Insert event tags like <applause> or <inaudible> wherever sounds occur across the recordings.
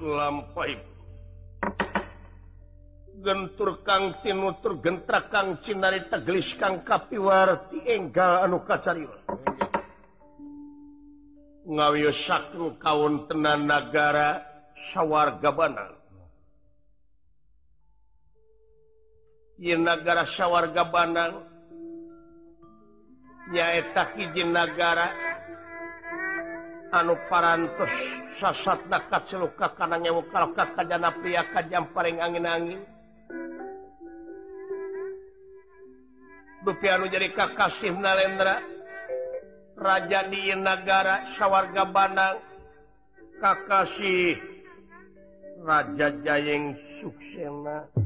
lampai gentur Kang tinutur gentra Kang Cinari tegelis Kang kapiwarti enggal anu kacari ngawiyo sakru kaun tenan nagara sawwarga bana negara sawwarga Banang nyaeta hijjin negara anu parantos sasat nakat seluka karena nyewu kalau kajana pria kajam paling angin-angin. Dupi anu jadi kakasih Nalendra Raja di negara sawarga Banang kakasih Raja Jayeng Suksena.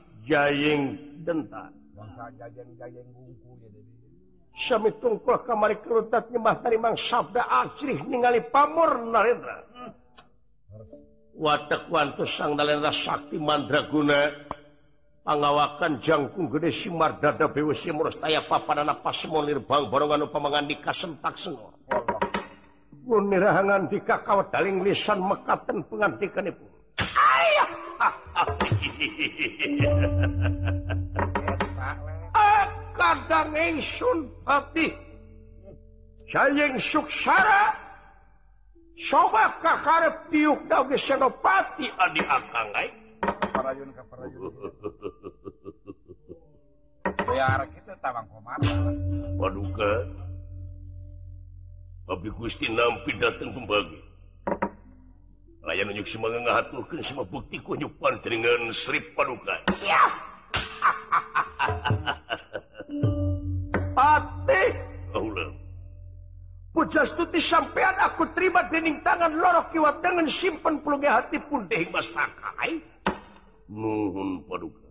Jayeng denta tungkul kamari kerutat nyembah dari Mang Sabda asrih ningali pamor Narendra. Watak wantu sang Narendra sakti mandraguna pangawakan jangkung gede simar dada BWC murus taya papadana apa semua nirbang barongan upamangan di kasentak sengor. Nirahangan di kakao daling lisan mekaten pengantikan ibu. Sunpatihing suksara sobat Kakarep tiuk da senopati Adi Waduh tapi Gusti nampi datang kembali. mengaturkan semua bukti kunyupan dengan Sri Paduka Pujastuti sampean aku terima dening tangan lorok kiwa dengan simpen pelunya hati pun dehing masakai. Nuhun paduka.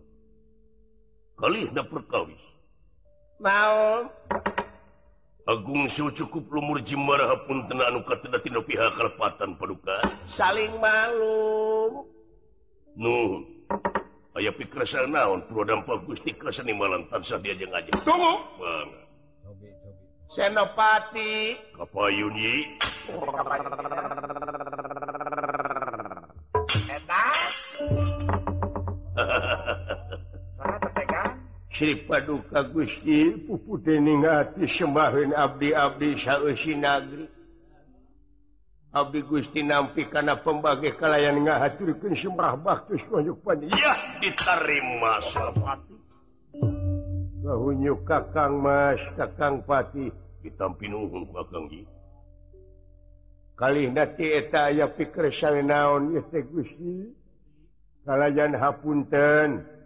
Kalih na perkawis. Mau. Agung Su cukup lumur Jimbarhapun tenanukatino pihak Kalpatan Paduka. Saling malu Nuh aya pikir naon pro dampak Gusti keseni malam tansah dia aja. Tunggu. Senopati. Kapayuni hahaha <laughs> Sri Paduka Gusti puputengati sembahin Abdi-abdi Syagri Abdi Gusti nampi karena pembagi kalayan ngahaturkan sembah baktus konjukpan ya diterima Sarpati Kahunyuk kakang mas kakang pati. Ditampi nuhun Kakang ji. Kali nanti eta ayah pikir saya naon ya Gusti? Kalayan hapunten.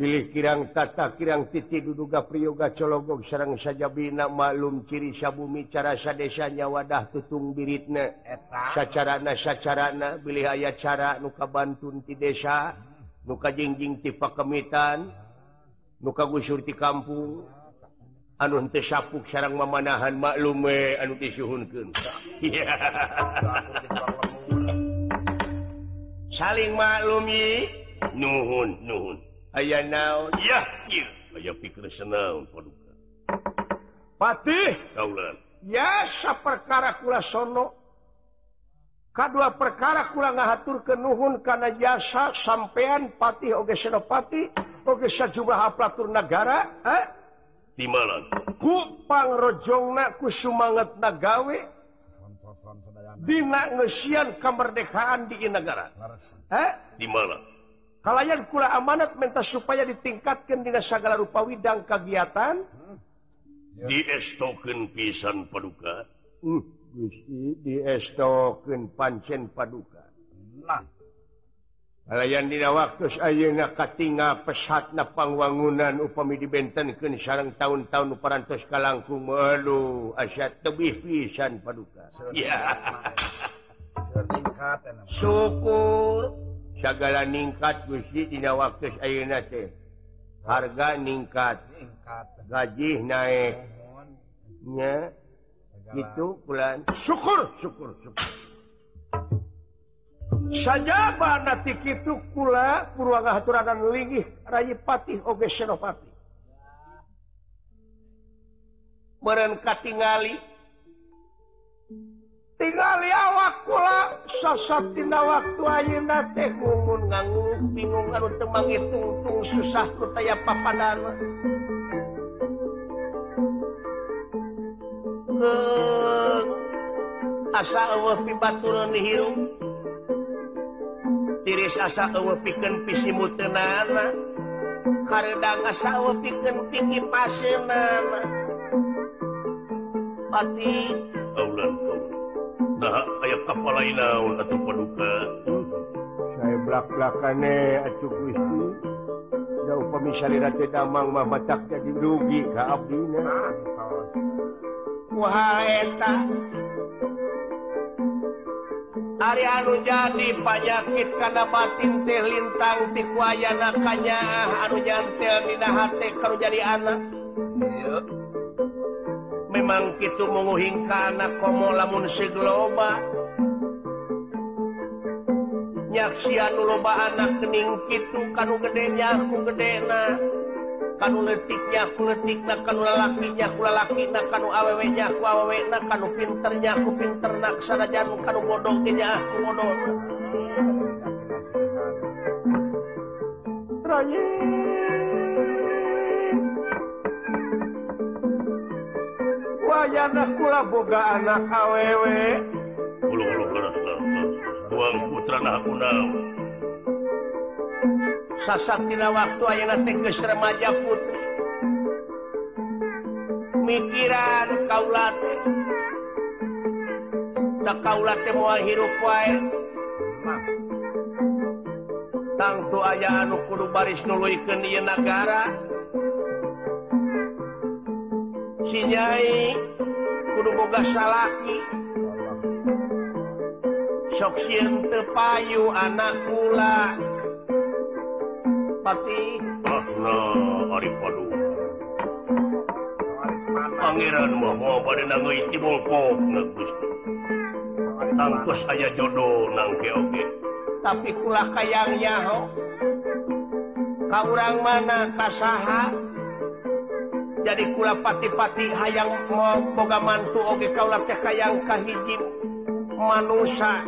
Bilih kirang tata kirang titi duduga priyoga cologog sarang saja bina maklum ciri sabumi cara sadesanya wadah tutung biritna. Sacarana sacarana bilih aya cara nuka bantun ti desa nuka jingjing ti pakemitan nuka gusur ti kampung. Anu teu sapuk sarang mamanahan maklum we anu disuhunkeun. <laughs> Saling maklumi. Nuhun nuhun. aya naon ya aya pikir paduka? Patih biasa perkara kula sono. Kadua perkara kula ngahaturkeun Nuhun kana jasa sampean patih oge senopati oge sejumlah nagara negara eh? di pangrojongna ku sumangetna nagawe. Dina ngesian kemerdekaan di negara eh? di malang kalayan kula amanat minta supaya ditingkatkan di sagala rupa widang kegiatan? Hmm. diestoken pisan paduka. Uh, diestoken pancen paduka. Nah. kalayan dina waktu ayeuna katinga pesat na pangwangunan upami dibentenkeun sareng tahun-tahun uparantos kalangkung aduh asyat tebih pisan paduka. Yeah. <laughs> syukur. segala ningkat mestidina waktu harga ningkat. Gaji naiknya itu bulan syukur syukur, syukur. saja kula itu pula linggih Rayi Patih Oge Senopati. Mereka tinggali tinggal kula sosok tina waktu ayeuna teh ngumun nganggu bingung karo temang itungtung susah kutaya papadana. Heng. asa eueuh pibaturun dihirup tiris asa eueuh pikeun pisi mutenana? Hareudang asa eueuh pikeun tinggi pasenana? Pati. Allah nah aya kepala laun atau paduka saya belak-belakane acuk Gusti. Da upami syariat teh damang mah matak jadi rugi ka abdina ah, wah eta. Ari anu jadi panyakit kana batin teh lintang ti kuayana kanya ah, anu nyantel dina hate karu jadi anak. Iya memang itu menguing karena komo lamun seloba nyaksian loba anak kening kitu kanu gedenya aku gedena kanu letiknya aku letik na kan lalakinya aku lalaki na kan awewnya aku awewe na kan pinternya aku pinter nak sanajan kan bodohnya aku ah, bodoh anakla boga anak awewe. Sasaktina waktu Ayna teges remaja putri. Mikiran kaulat. Tak teh moal hirup wae. Tangtu aya anu kudu baris nuluykeun ieu nagara. Si nyai kudu boga salaki sok sieun teu payu anak kula pati ahna ari padu Pangeran mah mah bade pada nangoiti bolpok ngegus. Tangkus aya jodoh nangke oke. Tapi kula kayang yaho. Ka urang mana kasaha jadi kula pati-pati hayang mau boga mantu oge kaulah teh kayang kahiji manusia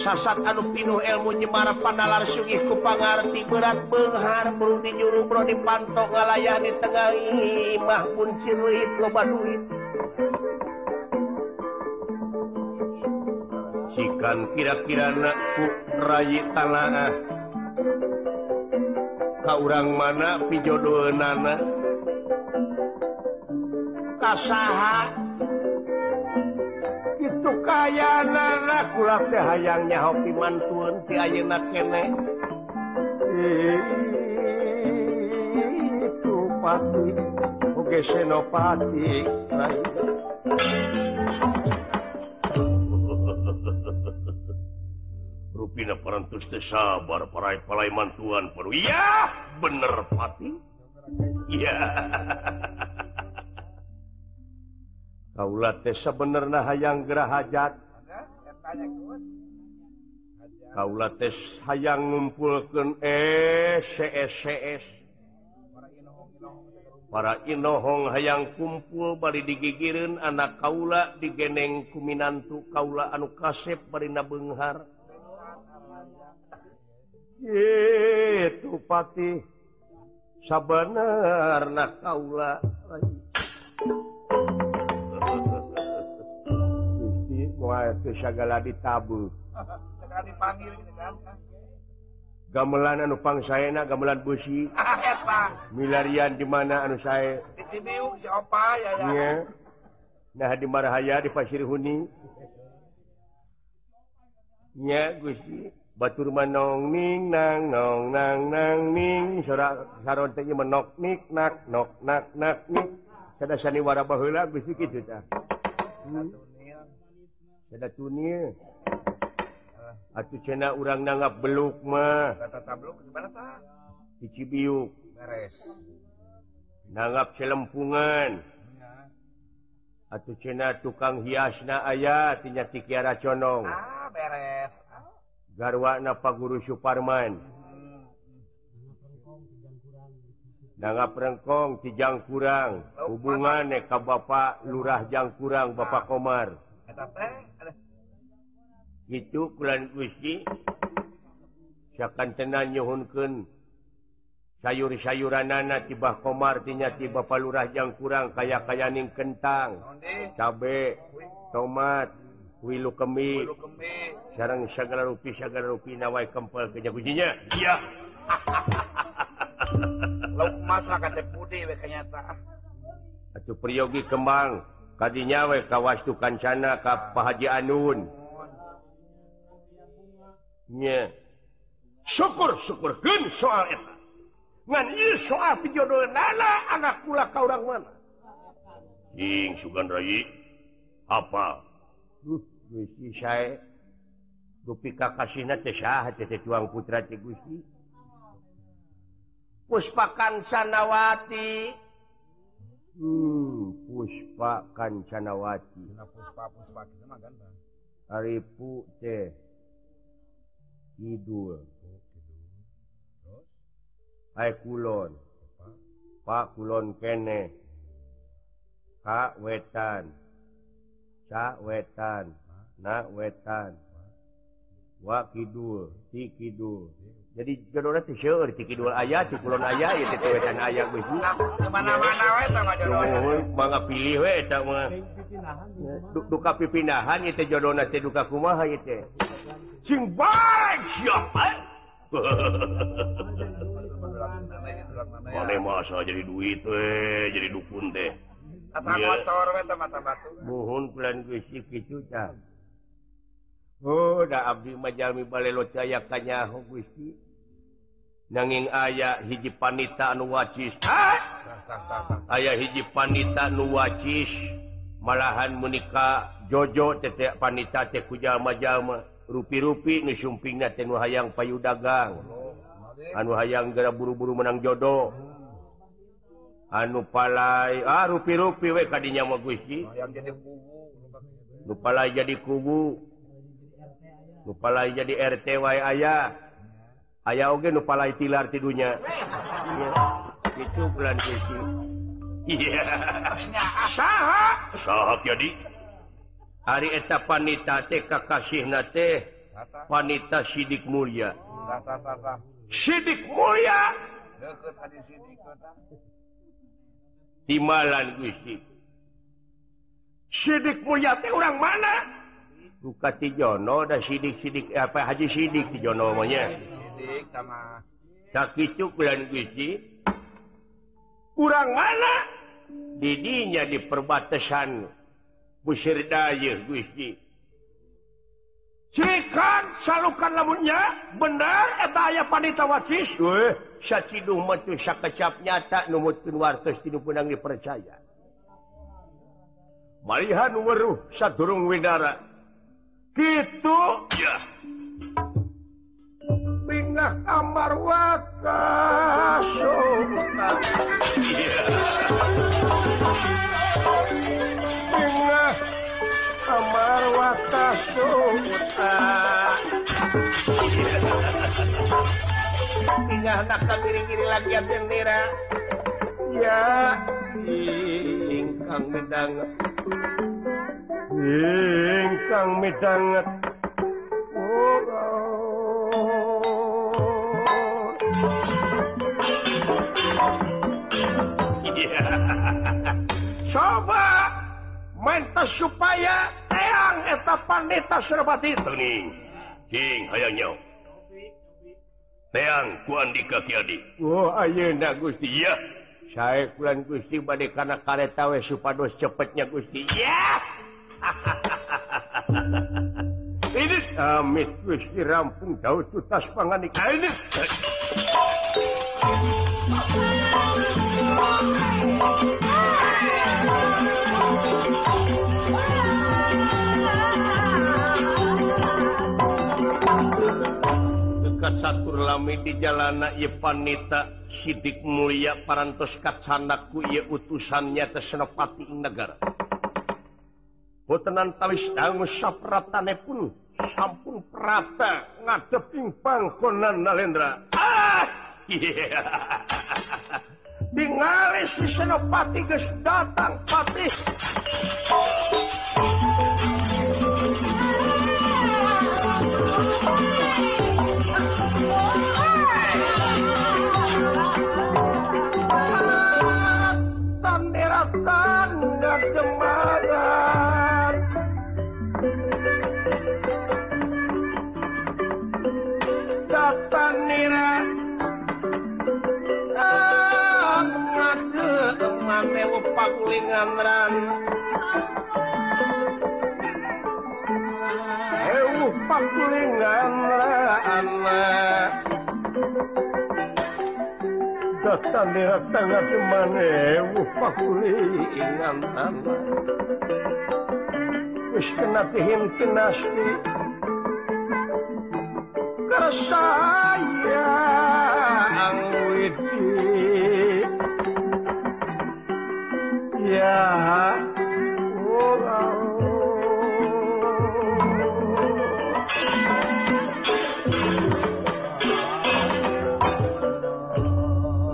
sasat anu pinuh ilmu nyemara panalar sugih ku pangarti berat benghar bro di juru bro di pantok ngalayah di tengah imah pun ciruit loba duit. Sikan kira-kira nakku rayi tanah. ka urang mana pijodo nana? Kasaha? Itu kaya nana kula teh hayang nyaho pimantueun ti ayeuna kene. Itu pati oge senopati parantustes sabar para palai mantuan perlu ya bener Pati. Ya. <laughs> Kaulahtesa teh sabenerna hayang gerah hajat. Kaula teh hayang ngumpulkan SCSCS para Inohong hayang kumpul bari digigireun anak kaula digeneng kuminantu kaula anu kasep bari Benghar itu patih sabener nah kaula. Gusti moal teu sagala ditabuh sekali panggil kan? Gamelan anu pangsaena gamelan busi <laughs> ah, milarian di mana anu sae? Di Cibiung si opa ya ya. Yeah. nah di Marhaya di Pasir Huni. Nya yeah, Gusti. Batur manong ning nang nong nang nang ning saron teh menok nik nak nok nak nak nik sada saniwara baheula geus kitu tah. Sada tunil. Atuh cenah urang nanggap beluk mah. Kata tabluk di mana tah? Di Cibiuk. Beres. Nanggap celempungan Atuh cenah tukang hiasna aya tinya Tikiara Conong. Ah, beres. garwana Pak Guru Suparman. Danggap rengkong kijang kurang. Hubungan neka Bapak lurah jang kurang Bapak Komar. Itu kulan Gusti. Siakan tenan nyhunken sayur-sayuran anak tibah komartinya tiba Pak lurah jang kurang kaya kayaning kentang. Cabe tomat. Wilu kemi sarang segala rupi segala rupi nawai kempel kenya kuncinya iya. <laughs> Lauk emas lah kata putih we kenyataan. Atu priyogi kembang. Kadinya we kawastu kancana ka pahaji anun. Nya. Syukur syukur. Gen soal eta. Ngan ieu soal pijodoh nana anak kula ka urang mana. Ing sugan rayi apa? uh, Gusti sae dupi kakasihna teh saha teh tuang putra teh Gusti. Hmm, puspa Kancanawati Hmm, Puspa Kancanawati Dina puspa-puspa kita mah ganteng. Aripu teh oh, Kidul. Terus? Hai Kulon. Apa? Pak Kulon kene. Kak Wetan. wetan wetan wa Kidul ti Kidul jadi jodohnya ti seueur ti Kidul aya ti kulon aya ieu ti wetan aya geus mana-mana we sama jodoh mangga pilih we eta mah duka pipindahan ieu teh jodohna teh duka kumaha ieu teh sing baik siapa eh? <laughs> Mana masa jadi duit we jadi dukun teh mohon udah oh, Abdi Majami Balelo cayaknya Gusti nanging aya hiji panita anu wacis. Ah! Aya hiji panita nu wacis. Malahan menikah Jojo tetek panita ku jalma-jalma rupi-rupi ngasumpingna téh nu hayang payu dagang anu hayang gara buru-buru menang jodoh. anu palai ah, rupi-rupi we kadinya mah Gusti lupa jadi kubu lupa jadi RT wae aya. Aya oge nu palai tilar tidunya itu bulan Gusti iya. Saha? Saha jadi. Hari eta panita teh kakasihna teh panita sidik mulia. Sidik mulia? Deket hadis sidik timalan Gusti sidik mulyati orang mana? Buka Tijono dah sidik-sidik eh, apa Haji Sidik Tijono namanya sidik sama. Sakitu bulan Gusti kurang mana? Didinya di perbatasan Busir Dayuh Gusti Cikan salukan lamunnya benar eta eh, aya panita wasis Weh, saciduh mah teu sakecap nyata numutkeun wartos tinu punang dipercaya. Malihan weruh sadurung widara. Kitu ya. Pingah kamar wakaso. kamar wata suta tiga anak kiri-kiri lagi bendera ya e ingkang medanget ingkang medanget oh, oh. <laughs> Yeah. Coba mentes supaya teang eta pandeta Surpati tening King hayangnya teang ku Andika Ki Adi oh ayeuna Gusti. Ya saya kulan Gusti bade kana kareta we supados cepetnya Gusti. Ya <laughs> ini amit Gusti rampung daud tutas panganik. ini. Satur lami di jalana Yepanita Sidik Mulia parantos katsanaku ye utusannya ing negara Botenan tawis dangu sapratane pun sampun prata ngadeping pangkonan Nalendra. Ah! <laughs> Yeah. Si Senopati geus datang patih. Ah! Oh. kulinganran. Euh pakulinganran Dah tandera tangga semane Euh pakulinganran Wis kena tihimkin nasi Kerasa yang widi ya orang oh, oh.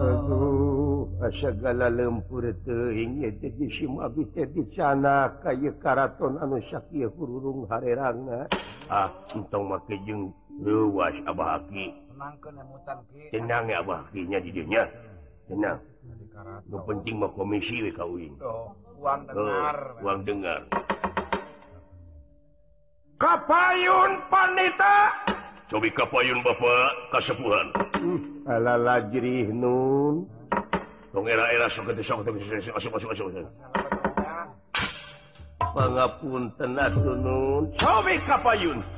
Aduh, segala lempur teuing jadi si mabit di sana kaya karaton anu sakya hururung hareranga. Ah, entong make jeung luas abah aki. Menangkan emutan ki. Tenang ya abah aki nya di dinya. Hmm. Tenang. penting mah komisi we kawin. Uang dengar kapayun panita Cobi kapayun Bapak kasepuhan. Hmm, ala lajrih nun. Tong era era sok ke sok masuk masuk masuk pangapunten atuh nun. Cobi kapayun! <laughs>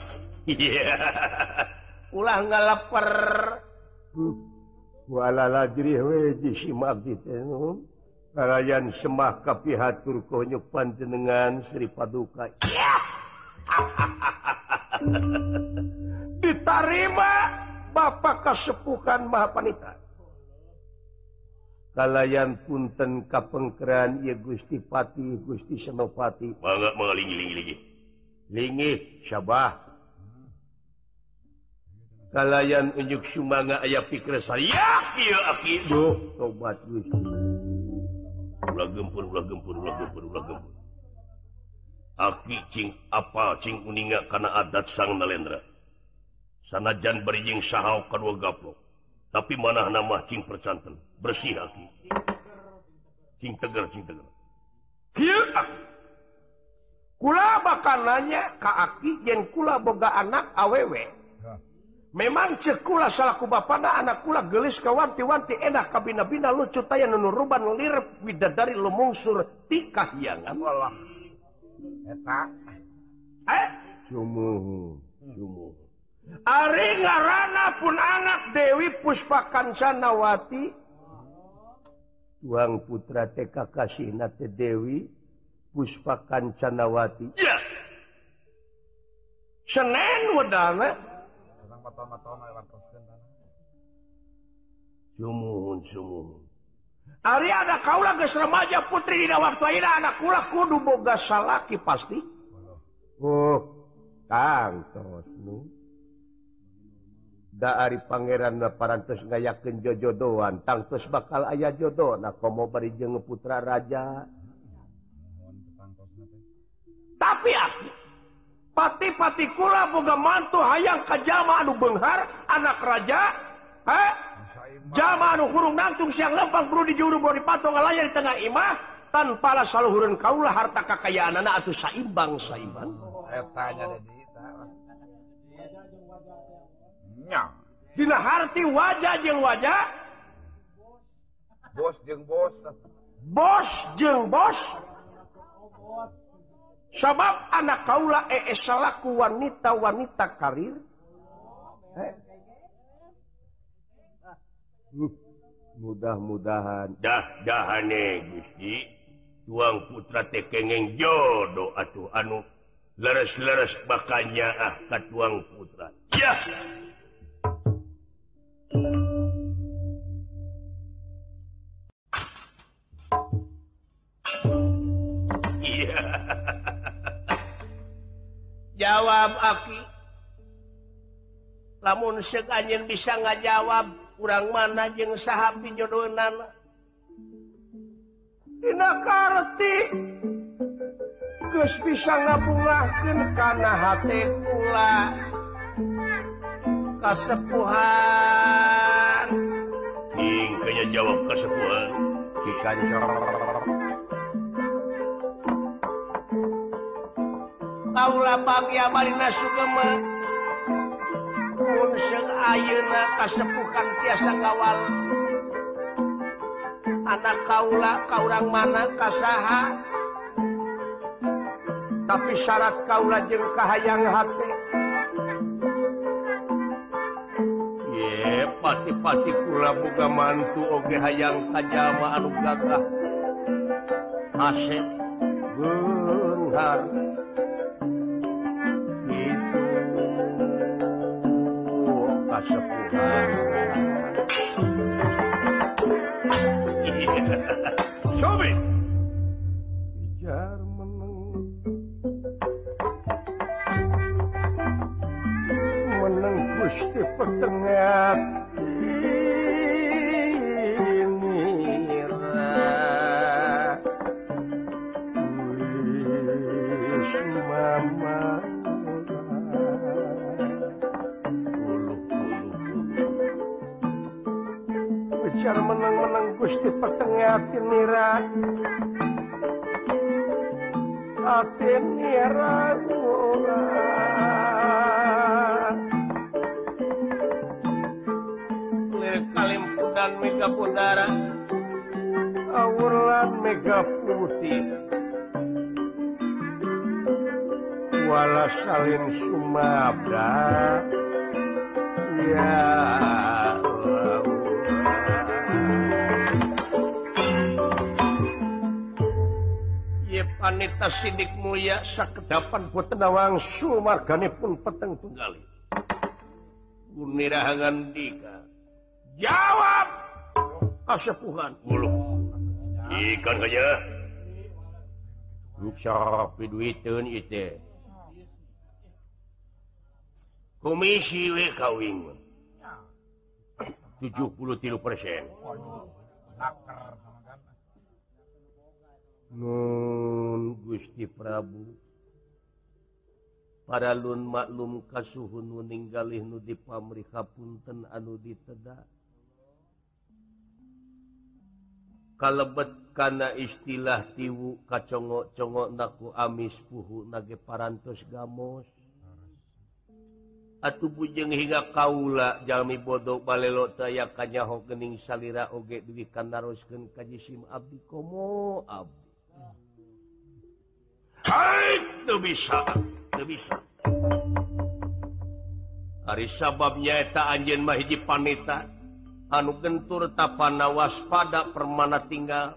Iya. ulah ngalaper. Hmm. walayan semah kapihatur konyupan jenengan Sri Paduka. <laughs> Ditarima Bapak maha Mahapanita kalayan punten kapengkeran ya Gusti Pati Gusti Senopati. Banget mengelingi-lingi lingi syabah. kalayan unjuk Sumanga aya pikir saya tobat Aki apal kuninga karena adat sang Nalendra. Sanajan berijing sahau kedua gaplok. Tapi mana nama Cing percanten. Bersih aki. Cing tegar Cing tegar. Kula bakal nanya Ka Aki yang kula boga anak awewe. memang cekula salahku anak kula gelis kawanti-wanti enak kabinbina lucu tay nunuruban widadari wida dari lumungsur tikah yang eh? Ari ngarana pun anak Dewi Puspakan Sanawati tuang putra TK kasih nate Dewi Puspakan Sanawati Ya. Senen wedana. Ari ada kaula geus remaja putri dina waktu air anak kula kudu boga salaki pasti. Oh, oh. tangtosmu. Da ari pangeran parantos ngayakeun jojodoan, tangtos bakal aya jodoh na komo bari jeung putra raja. Tapi aku pati-pati kula boga mantu hayang kajama anu benghar anak raja eh? jama anu hurung nangtung siang lempang perlu dijuru bro dipatong layar di tengah imah tanpa lah saluhuran kaulah harta kekayaan anak atau saimbang. Saimbang oh. Dina harti wajah jeng wajah. Bos jeng bos. Bos jeng bos. sabab anak kaula eh, ee salahku wanita wanita karir. Eh? Hmm, mudah-mudahan. Dah-dahane Gusti. Tuang putra tekengeng jodoh atuh anu. Leres-leres bakanya ah ka tuang putra. Ya jawab Aki. Lamun anjing bisa nggak jawab kurang mana jeng sahab jodonan Dinakarti Gus bisa ngabungahkan karena hati pula Kasepuhan. Ingkanya jawab kasepuhan. Ikan Ayeuna kasepuhan tiasa kawal anak kaula kaurang mana kasaha? Tapi syarat kaula jeung kahayang hati. Ye pati-pati kula boga mantu oge hayang kajama anu gagah. Asep beunghar. Chapuline. Yeah. <laughs> wala salin Sumabda ya wanita Sidik Muya sakedapan boten awang sumargane pun peteng tunggali. munirahangan dika. Jawab kasepuhan mulu Ikan aja Insya Allah duitun itu. komisi WKW 73 persen. Nun Gusti Prabu. Para Lun maklum kasuhun meninggalih Nu di pamrika Punten anu diteda kalebet kana istilah tiwu kacongok-congok naku amis puhu nage parantos gamos. Atuh bujeng hingga kaula jalmi bodoh balelo taya kanyaho gening salira oge duwi kanaroskeun ka jisim abdi komo abdi. Hai, teu bisa, teu bisa. Ari sababnya eta anjeun mah hiji panita anu gentur tapana waspada permana tinggal.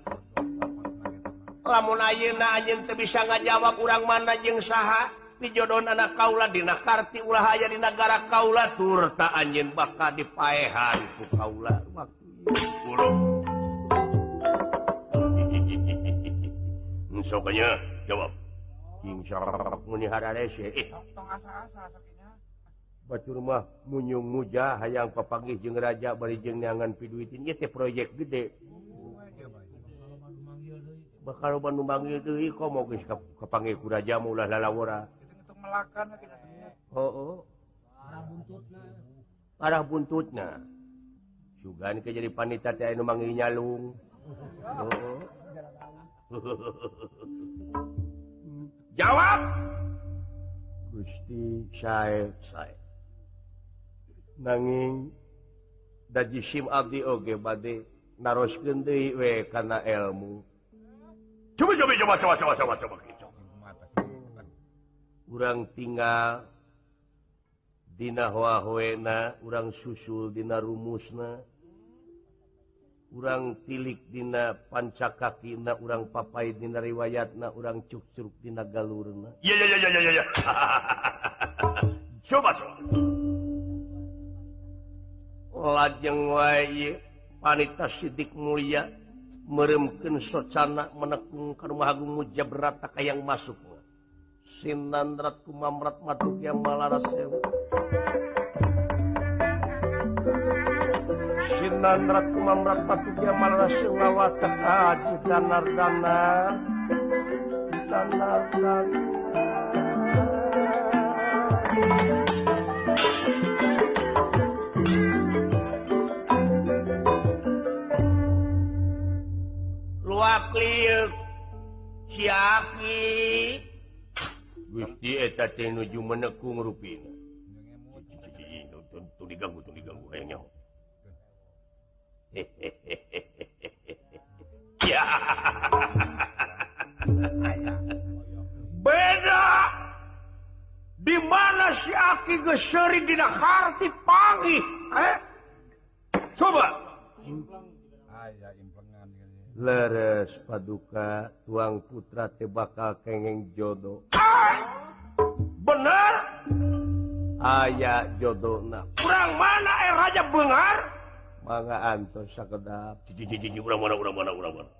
Lamun ayeuna anjeun teu bisa ngajawab urang mana jeung saha? dijodoh anak Kaula dikarti ulah aya di negara Kaula turta anjin bakal dipaehan Kaula. Waktu. Sokanya jawab. Eh. Batu rumah munyung muja hayang papagih jeung raja bari jengngan piduitin teh proyek gede. Bakal bandung manggil kok mau kepanggil kuraja maulah lalawara melakan oh, oh, arah buntutnya. Juga ke jadi panita nyalung. Oh. Oh, <laughs> Jawab! Gusti saya nanging daji sim Abdi oge bade naros deui we karena ilmu hmm. coba coba coba coba coba coba coba. urang tinggal Dinahwawena urang susul Dina rumusna urang tilik Dina pancakaki na urang papai Dina riwayat na urang cucuk Dina galurna. Yeah, yeah, yeah, coba, coba. lajeng wa panitas sidik mulia meremken socana menekung ke rumah Agung muja berata yang masukmu Sinandrat kumamrat matuk yang malaras sewu. Sinandrat kumamrat matuk yang malaras sewu watak aji danar danar. Danar danar. Luak liuk siaki Gusti eta teh nuju menekung ruin diganggu diganggu. <laughs> Beda! Di mana si Aki geseri dina hart pagi eh? coba. leres paduka tuang putra te bakal kengeng jodoh. Bener aya jodoh kurang mana eh raja bengar? Mangga antos sakedap urang mana urang mana urang mana?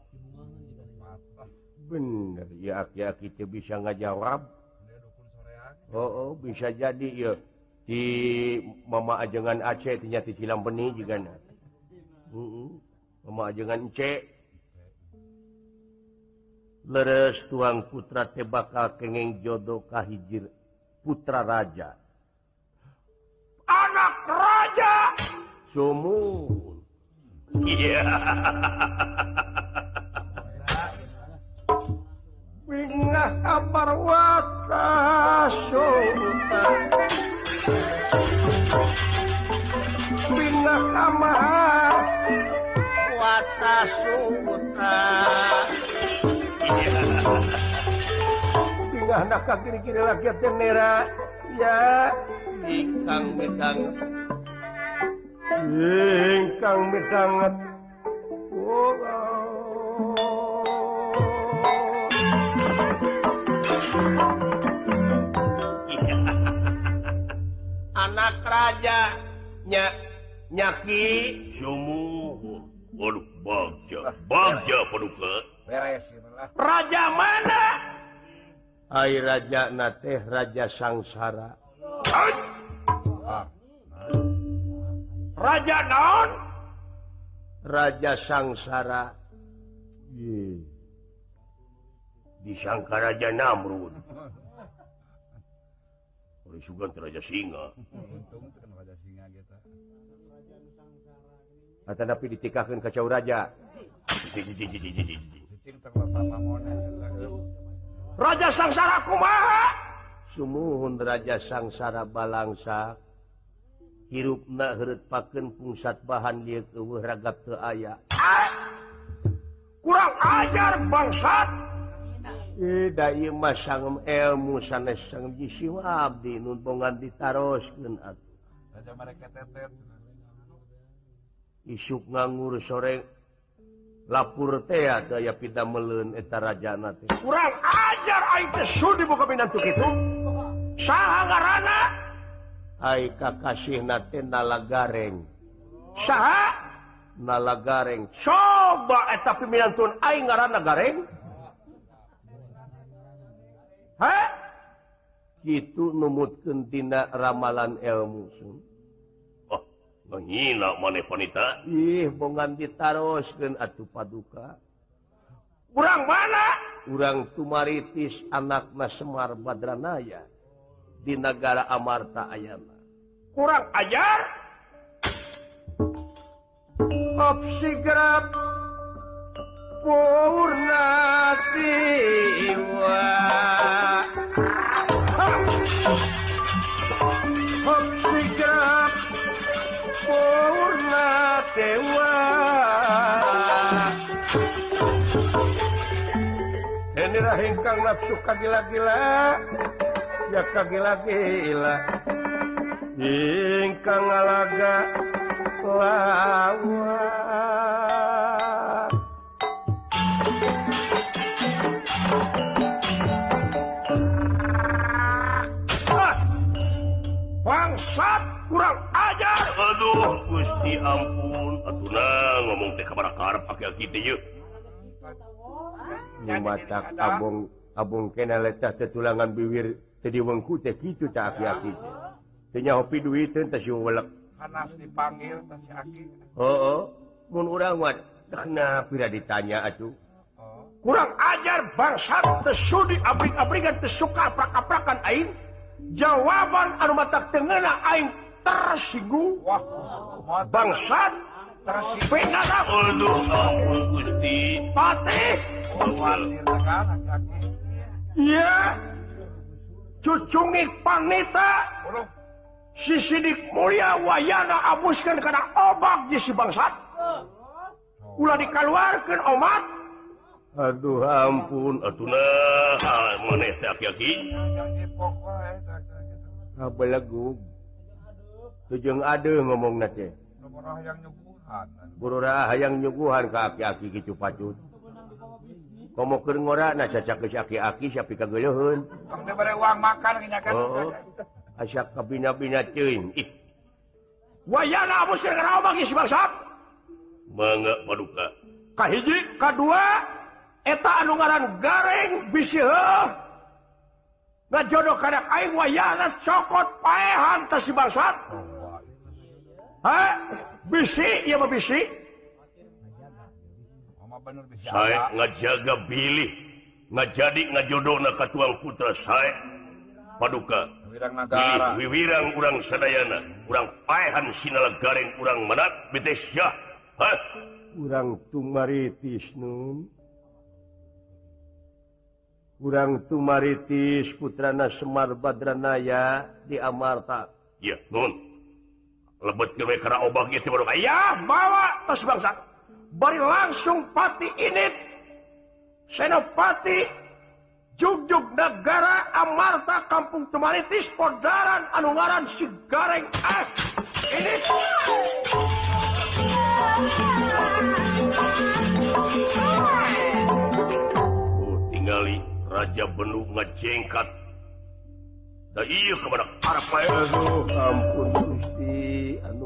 Bener ya aki aki kita bisa ngajawab. Oh, oh bisa jadi ya. Di mama ajengan Aceh ternyata silam benih juga na. Uh mama ajengan Aceh leres tuang putra tebakal kengeng jodoh kahijir putra raja. Anak raja! Sumun iya. Bingah kabar watas kamar watas sultan Tinggal nak kiri-kiri lagi tenera. Ya, ingkang medang. Ingkang medanget. Oh. Anak raja nya nyaki sumuhun. Waduh, bagja. Bagja paduka. Beres. Raja mana? Hai raja na teh Raja sangsara. Raja naon? Raja sangsara. Disangka Raja Namrud. Raja singa. Tapi ditikahkan kacau raja Raja sangsara kumaha? Sumuhun Raja sangsara Balangsa hirupna heret paken bahan dia keueuh ragap teu aya. Kurang ajar bangsat! Sang elmu sanes sang jiwa Abdi nun bongan ditaroskeun atuh. Raja mereka tetet isuk nganggur sore lapur teh daya pidameuleun eta rajana teh. kurang ajar sudi buka pintu itu Saha Aika Ai nate nala gareng sah nala gareng coba eta pimintun aing ngaranna gareng? Ha gitu numutkeun tina ramalan ilmu sun. paduka. Kurang mana? Kurang tumaritis anakna Semar Badranaya di negara Amarta Ayana. Kurang ajar? Opsi gerak purna sempurna dewa. Inilah ingkang nafsu kagila-gila. Ya kagila-gila. Ingkang alaga lawan Aduh Gusti ampun. Atuna ngomong teh kabar karep akil gitu yuk. Mematak abong abong kena letak tetulangan biwir jadi wengku teh gitu tak aki-aki. Tanya hopi duit teh si welek. Panas dipanggil teh si aki. Oh, oh. Mun urang wat Kenapa tidak ditanya atuh. Oh. Kurang ajar bangsat tesudi abrik-abrikan tesuka aprak-aprakan aing. Jawaban anu matak tengena aing. tersigu bangsat cucungi panita. Si sidik mulia wayana abuskan karena obak di si bangsat. Ulah dikeluarkan omat. Aduh ampun. Atuna meneh lagu? tujung aduh ngomong nanti burura hayang nyuguhan ka aki-aki gitu pacut komo keur ngora na caca ke aki aki siapa teh gelehun uang makan kenyakan oh, oh. asyak ke bina-bina cuin ih. Wayana musir kerau si bangsat. mangga paduka kahiji kadua eta anu ngaran gareng bisi heuh. ngajodoh kadak aing wayana cokot paehan teh si bangsat Ha? besi ya besi saya ngajaga bilih. Ngajadi jadi ngajodoh ka tuang putra saya paduka wiwirang urang sadayana. Urang paehan sinala Sinalagarin urang menat Bsyah kurang Ha? Urang tumaritis putrana Semar Badranaya di Amarta ya nun lebet karena obang gitu baru ayah bawa tas bangsa bari langsung pati ini senopati jugjug negara amarta kampung tumaritis podaran anungaran si gareng es ini oh, tinggali Raja Benu ngejengkat Dah iya kemana? para ya. Aduh, ampun.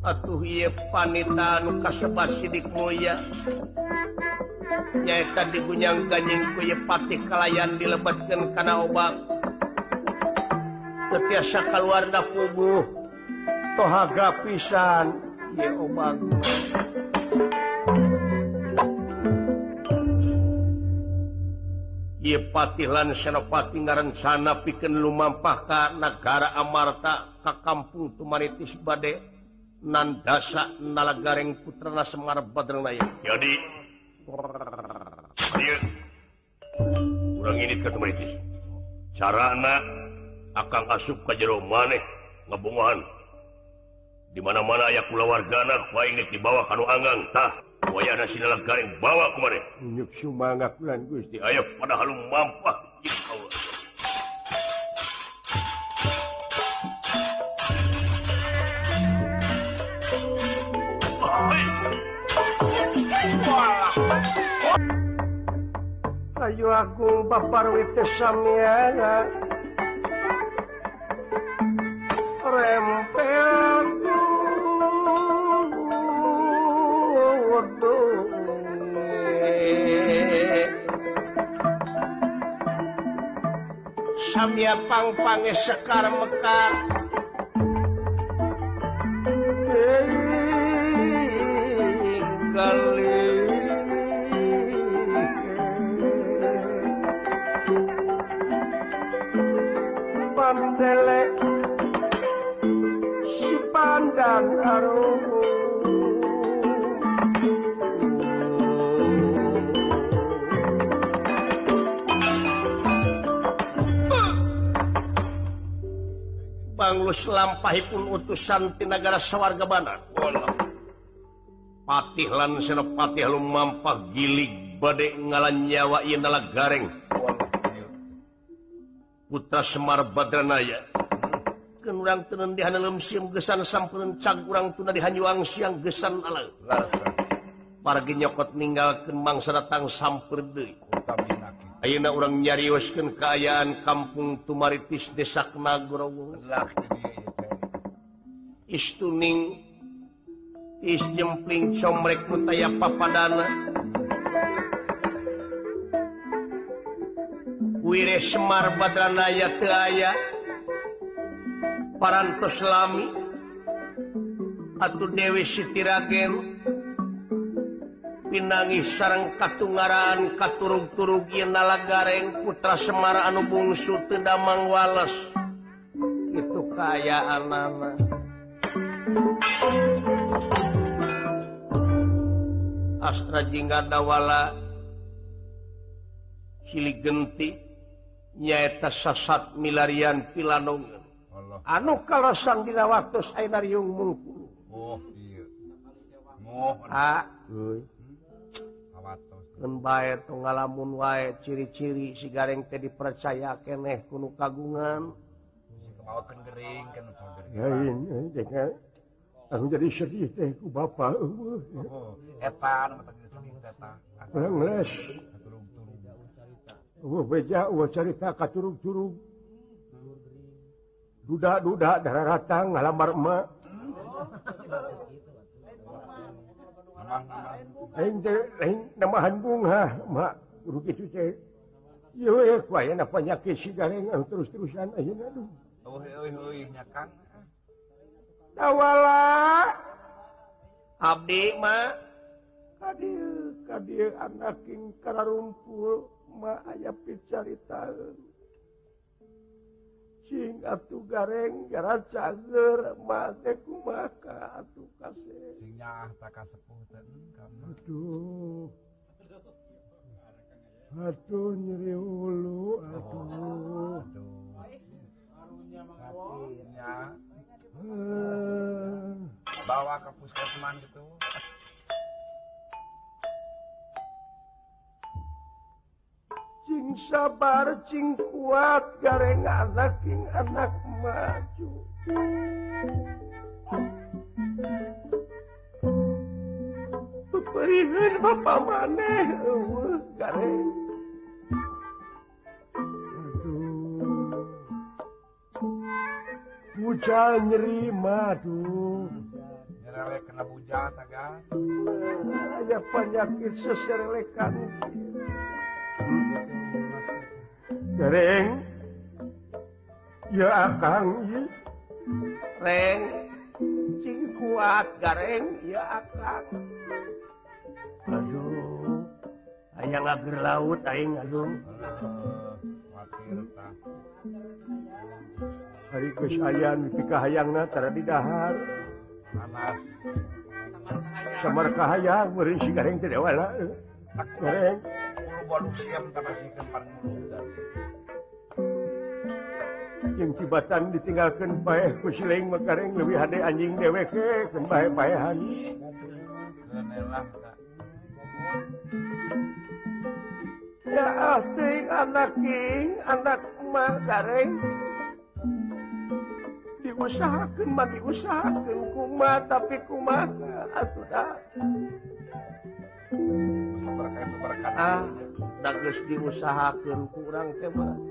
atuh panita kasebas sidik moya nyaeta digunyang ganjing kuye patih kalayan dilebetkeun kana obat tetiasa kaluar da puguh tohaga pisan ye obat Ye patilan senopati ngarencana pikeun lumampah ka negara Amarta ka kampung Tumanitis Bade. nandasa nalagareng nala putrana Semar Badreng Layang. Jadi Ayo. Kurang ini ke itu. Carana akan asup ke jero maneh ngebungahan. Di mana-mana aya kula wargana paing di bawah kanu anggang tah. Wayana sinala gareng bawa kemari. Nyuk sumangak lan Gusti. Ayo padahal mampah. Allah. Ayo aku Bapak Wite Samyana Rempel Waduh Samya pang-pange sekar mekar. Kali telek si pandang karuku Banglus lampahipun utusan tinagara sawarga patih lan senopati lu mampah gilig badai ngalan nyawa dalam gareng. Putra Semar Badranaya kurang tenun di siam gesan sampeun cag kurang tuna di hanyuang siang gesan ala Pargi nyokot ninggalkeun mangsa datang samper deui. Ayeuna urang nyarioskeun kaayaan kampung Tumaritis Desa Kenagorowo. Istuning is jempling comrek mutaya papadana. wir Semar Badranaya aya parantoslami atau Dewi Sitiragen pinangi sarang katungaran Katurug-turug nala Gareng Putra Semar Anu Bungsu Tedamang Wales itu keayaan anak Astra Jingga Dawala Cili Genti nyaeta sasat milarian pilanong anu kalasan dina waktu sainarium mungkul. Oh iya. Oh ah Lembay ngalamun wae ciri-ciri si gareng teh dipercaya keneh kuno kagungan. Dengan jadi sedih teh ku bapak. Eta eta. beja cerita ka curug-curug duda-duda darah ratang ngalamar emak. Namahan bunga mak rugi cuce yo kuaya na penyakit si gareng terus-terusan aja aduh. Dawala. Abdi mak kadir kadir anak king kara rumpul aya picarita atuh gareng gara cager madeku maka atuh kasih singa tak kaseputan aduh. Aduh nyeri ulu aduh. Oh, aduh. Hatinya. Eh. bawa ke puskesmas itu. Cing sabar Cing kuat gareng anak cing anak maju. Peperihan Bapak maneh gareng. Hujan nyeri madu nyerelek kena bujang taga. Ada penyakit seserelekan. hmm. Reng. ya akang reng. Cing kuat gareng ya akang aduh. Ayang ager laut aing aduh. Hari kesayan ayang pika hayang tara di dahar. Panas. Samar kahayang meureun si gareng teh dewa gareng eh. bolu siam tara jeng tibatan ditinggalkan pae kusiling makareng lebih hade anjing dewek keun bae-baehan. Ya asing anak king, anak emak kareng. Diusahakan mah diusahakan kuma tapi kuma atuh dah. Sabar kayak berkat. Ah, dageus diusahakan kurang teh mah.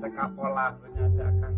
teka pola punya si akang